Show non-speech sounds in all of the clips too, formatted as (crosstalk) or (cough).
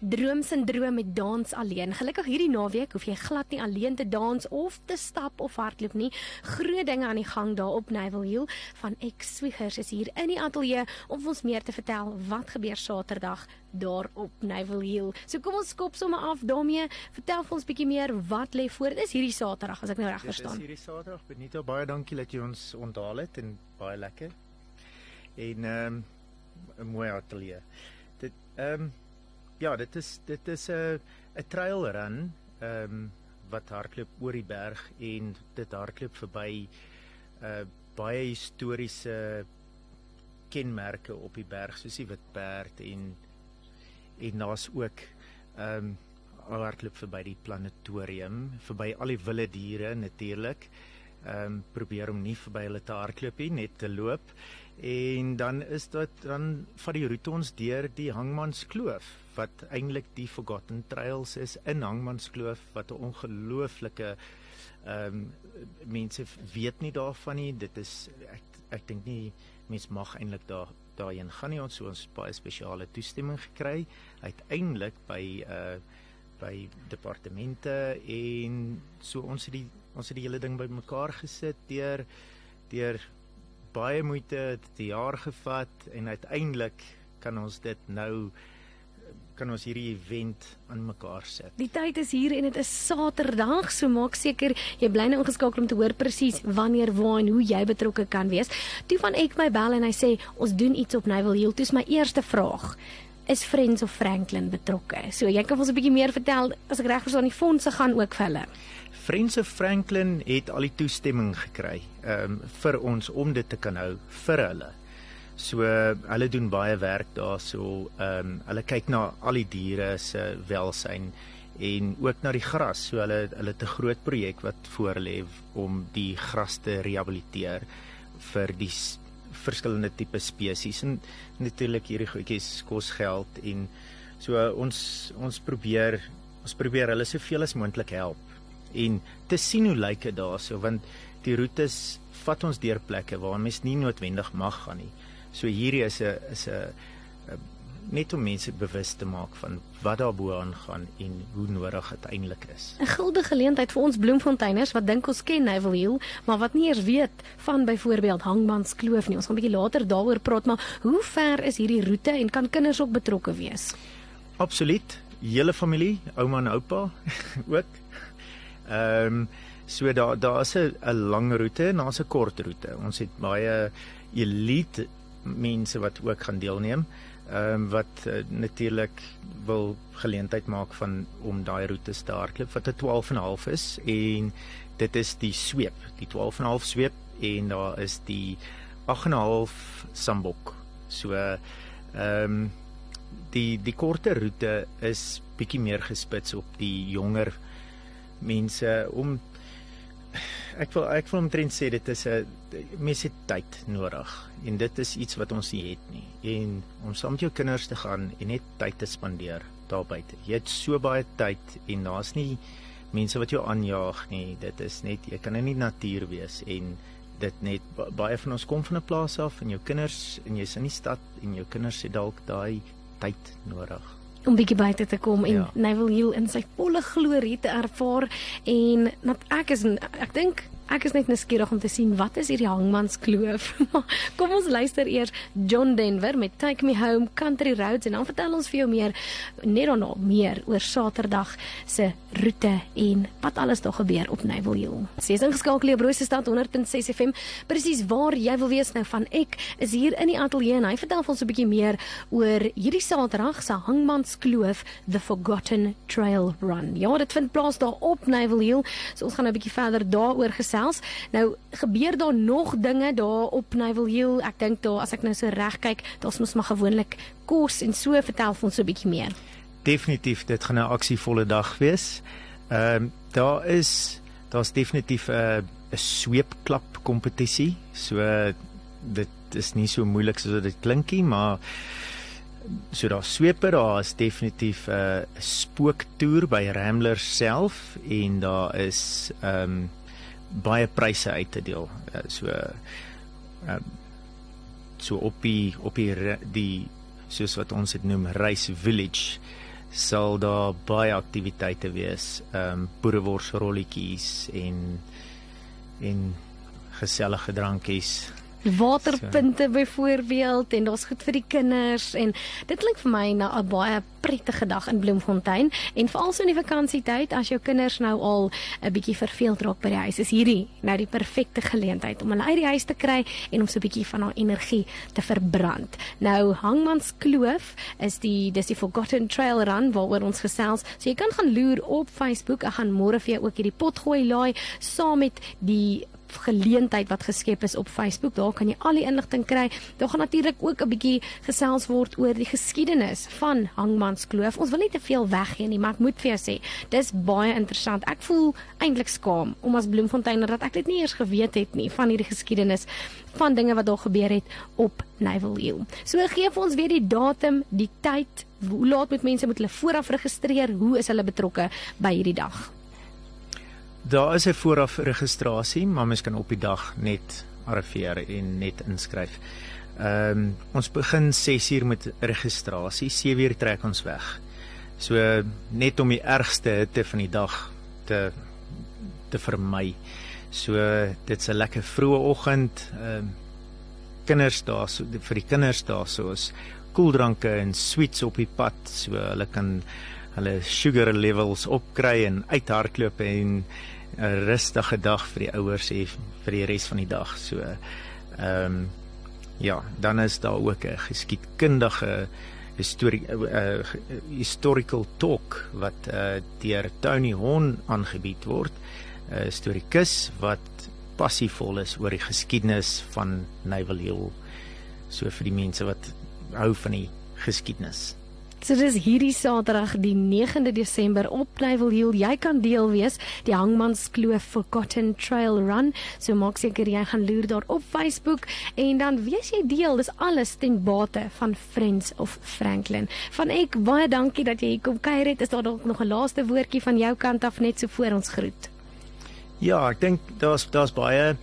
Droomsindroom met dans alleen. Gelukkig hierdie naweek hoef jy glad nie alleen te dans of te stap of hardloop nie. Groot dinge aan die gang daar op Naval Hill van Ex Swiggers is hier in die ateljee om ons meer te vertel wat gebeur Saterdag daar op Naval Hill. So kom ons skop sommer af daarmee. Vertel vir ons bietjie meer wat lê voor. Dis hierdie Saterdag as ek nou reg verstaan. Dis hierdie Saterdag. Benito, baie dankie dat jy ons onthaal het en baie lekker. En ehm um, 'n mooi ateljee. Dit ehm um, ja, dit is dit is 'n 'n trail run ehm um, wat hardloop oor die berg en dit hardloop verby 'n uh, baie historiese kenmerke op die berg soos die Witperd en en daar's ook ehm um, hardloop verby die planetarium, verby al die wilde diere natuurlik. Ehm um, probeer om nie verby hulle te hardloop nie, net te loop. En dan is dit dan van die roete ons deur die Hangmanskloof wat eintlik die Forgotten Trails is in Hangmanskloof wat 'n ongelooflike ehm um, mense weet nie daarvan nie. Dit is ek ek dink nie mens mag eintlik daar daarheen gaan nie. Ons so ons baie spesiale toestemming gekry uiteindelik by uh by departemente en so ons het die ons het die hele ding bymekaar gesit deur deur baie moeite het die jaar gevat en uiteindelik kan ons dit nou kan ons hierdie event aan mekaar sit. Die tyd is hier en dit is Saterdag, so maak seker jy bly nou ingeskakel om te hoor presies wanneer, waar en hoe jy betrokke kan wees. Toe van ek my bel en hy sê ons doen iets op Naval Hill. Dis my eerste vraag. Is Friends of Franklin betrokke? So jy kan ons 'n bietjie meer vertel as ek reg verstaan die fondse gaan ook vir hulle. Friends of Franklin het al die toestemming gekry um, vir ons om dit te kan hou vir hulle. So hulle doen baie werk daarso. Ehm um, hulle kyk na al die diere se welsyn en ook na die gras. So hulle hulle het 'n groot projek wat voor lê om die gras te rehabiliteer vir die verskillende tipe spesies en natuurlik hierdie goedjies kos geld en so uh, ons ons probeer ons probeer hulle soveel as moontlik help en te sien hoe lyk dit daarso want die roetes vat ons deur plekke waar mens nie noodwendig mag gaan nie. So hierdie is 'n is 'n net om mense bewus te maak van wat daarbo aangaan en hoe nodig dit eintlik is. 'n Guldige geleentheid vir ons bloemfonteiners wat dink ons ken Naval Hill, maar wat nie eers weet van byvoorbeeld Hangmans Kloof nie. Ons gaan 'n bietjie later daaroor praat, maar hoe ver is hierdie roete en kan kinders ook betrokke wees? Absoluut. Hele familie, ouma en oupa (laughs) ook. Ehm um, so daar daar's 'n 'n lang roete en daar's 'n kort roete. Ons het baie elite mense wat ook gaan deelneem. Ehm um, wat uh, natuurlik wil geleentheid maak van om daai roete te hardloop wat 'n 12 en 'n half is en dit is die sweep, die 12 en 'n half sweep en daar is die 8 en 'n half sambok. So ehm um, die die korter roete is bietjie meer gespits op die jonger mense om ek wil ek wil omtrent sê dit is 'n mense het tyd nodig en dit is iets wat ons nie het nie. En om saam met jou kinders te gaan en net tyd te spandeer daar buite jy het so baie tyd en daar's nie mense wat jou aanjaag nie. Dit is net jy kan in die natuur wees en dit net baie van ons kom van 'n plaas af en jou kinders en jy's in die stad en jou kinders het dalk daai tyd nodig om bietjie buite te kom en ja. Naval Hill in sy volle glorie te ervaar en ek is ek dink Ek is net nuuskierig om te sien wat is hierdie hangmans kloof. (laughs) Kom ons luister eers John Denver met Take Me Home Country Roads en dan vertel ons vir jou meer net daarna meer oor Saterdag se roete en wat alles daar gebeur op Naval Hill. Sies ingeskakel op Broose Stad 100.6 FM. Presies waar jy wil wees nou van ek is hier in die ateljee en hy vertel ons 'n bietjie meer oor hierdie Saterdag se hangmans kloof The Forgotten Trail Run. Ja, dit vind plaas daar op Naval Hill. So ons gaan nou 'n bietjie verder daaroor gesels gesels. Nou gebeur daar nog dinge daar op Naval Hill. Ek dink daar as ek nou so reg kyk, daar's mos maar gewoonlik kos en so vertel ons so 'n bietjie meer. Definitief, dit gaan 'n aksievolle dag wees. Ehm um, daar is daar's definitief 'n uh, 'n sweepklap kompetisie. So dit is nie so moeilik soos dit klinkie, maar so daar sweper daar is definitief 'n uh, spooktoer by Ramblers self en daar is ehm um, baie pryse uit te deel. Uh, so ehm uh, so op die op die die soos wat ons dit noem Race Village sal daar baie aktiwiteite wees. Ehm um, boerewors rolletjies en en gesellige drankies waterpunte so. byvoorbeeld en daar's goed vir die kinders en dit klink vir my na 'n baie prettige dag in Bloemfontein en veral so in die vakansietyd as jou kinders nou al 'n bietjie verveeld raak by die huis is hierdie nou die perfekte geleentheid om hulle uit die huis te kry en om so 'n bietjie van haar energie te verbrand. Nou Hangmans Kloof is die dis die Forgotten Trail Run waaroor ons gesels. So jy kan gaan loer op Facebook. Ek gaan môre vir jou ook hierdie pot gooi laai saam met die geleentheid wat geskep is op Facebook. Daar kan jy al die inligting kry. Daar gaan natuurlik ook 'n bietjie gesels word oor die geskiedenis van Hangmanskloof. Ons wil nie te veel weggee nie, maar ek moet vir jou sê, dis baie interessant. Ek voel eintlik skaam om as Bloemfonteiner dat ek dit nie eers geweet het nie van hierdie geskiedenis van dinge wat daar gebeur het op Naval Hill. So gee vir ons weer die datum, die tyd, hoe laat moet mense moet hulle vooraf registreer, hoe is hulle betrokke by hierdie dag? Daar is 'n vooraf registrasie, maar mens kan op die dag net arriveer en net inskryf. Ehm um, ons begin 6uur met registrasie, 7uur trek ons weg. So net om die ergste hitte van die dag te te vermy. So dit's 'n lekker vroeë oggend. Ehm um, kinders daar so vir die kinders daar so is koeldranke en sweets op die pad so hulle kan hulle sugar levels opkry en uithardloop en 'n rustige dag vir die ouers hê vir die res van die dag. So ehm um, ja, dan is daar ook 'n geskiedkundige historie uh, historical talk wat uh, deur Tony Hon aangebied word. 'n uh, Historikus wat passievol is oor die geskiedenis van Naval Hill. So vir die mense wat hou van die geskiedenis. So dis hierdie Saterdag die 9de Desember op Naval Hill. Jy kan deel wees die Hangmans Kloof for Cotton Trail Run. So maak seker jy gaan loer daar op Facebook en dan wees jy deel. Dis alles ten bate van Friends of Franklin. Van ek baie dankie dat jy hier kom kuier het. Is daar dalk nog 'n laaste woordjie van jou kant af net so voor ons groet? Ja, ek dink daar's daar's baie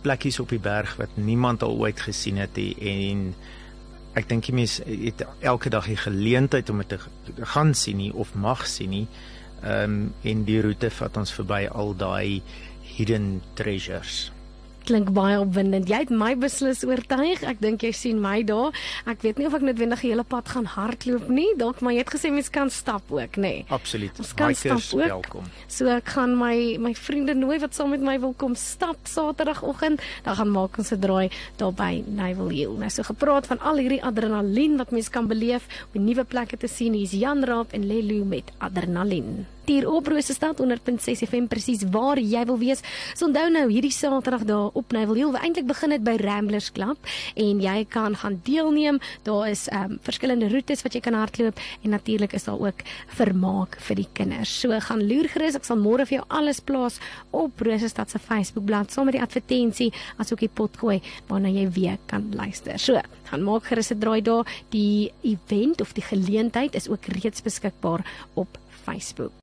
plekkies op die berg wat niemand al ooit gesien het nie en ek dink die mense het elke dag die geleentheid om dit te gaan sien nie of mag sien nie. Ehm um, en die roete vat ons verby al daai hidden treasures klink baie opwindend. Jy het my beslis oortuig. Ek dink jy sien my daar. Ek weet nie of ek noodwendig die hele pad gaan hardloop nie. Dalk maar jy het gesê mens kan stap ook, nê? Nee. Absoluut. Ons kan Hikers stap ook. Welkom. So ek gaan my my vriende nooi wat saam met my wil kom stap Saterdagoggend. Dan gaan maak ons 'n draai daar by Naval Hill. Nou so gepraat van al hierdie adrenalien wat mens kan beleef, op nuwe plekke te sien. Hier's Jan Raap en Lelu met adrenalien hier op Rosestad 100.6 FM presies waar jy wil wees. So onthou nou hierdie Saterdag daar op Naval Hill, eintlik begin dit by Ramblers Club en jy kan gaan deelneem. Daar is ehm um, verskillende roetes wat jy kan hardloop en natuurlik is daar ook vermaak vir die kinders. So gaan loer gerus, ek sal môre vir jou alles plaas op Rosestad se Facebookblad saam met die advertensie asook die pot gooi waarna jy weer kan luister. So, gaan maak gerus 'n draai daar. Die event of die geleentheid is ook reeds beskikbaar op Facebook.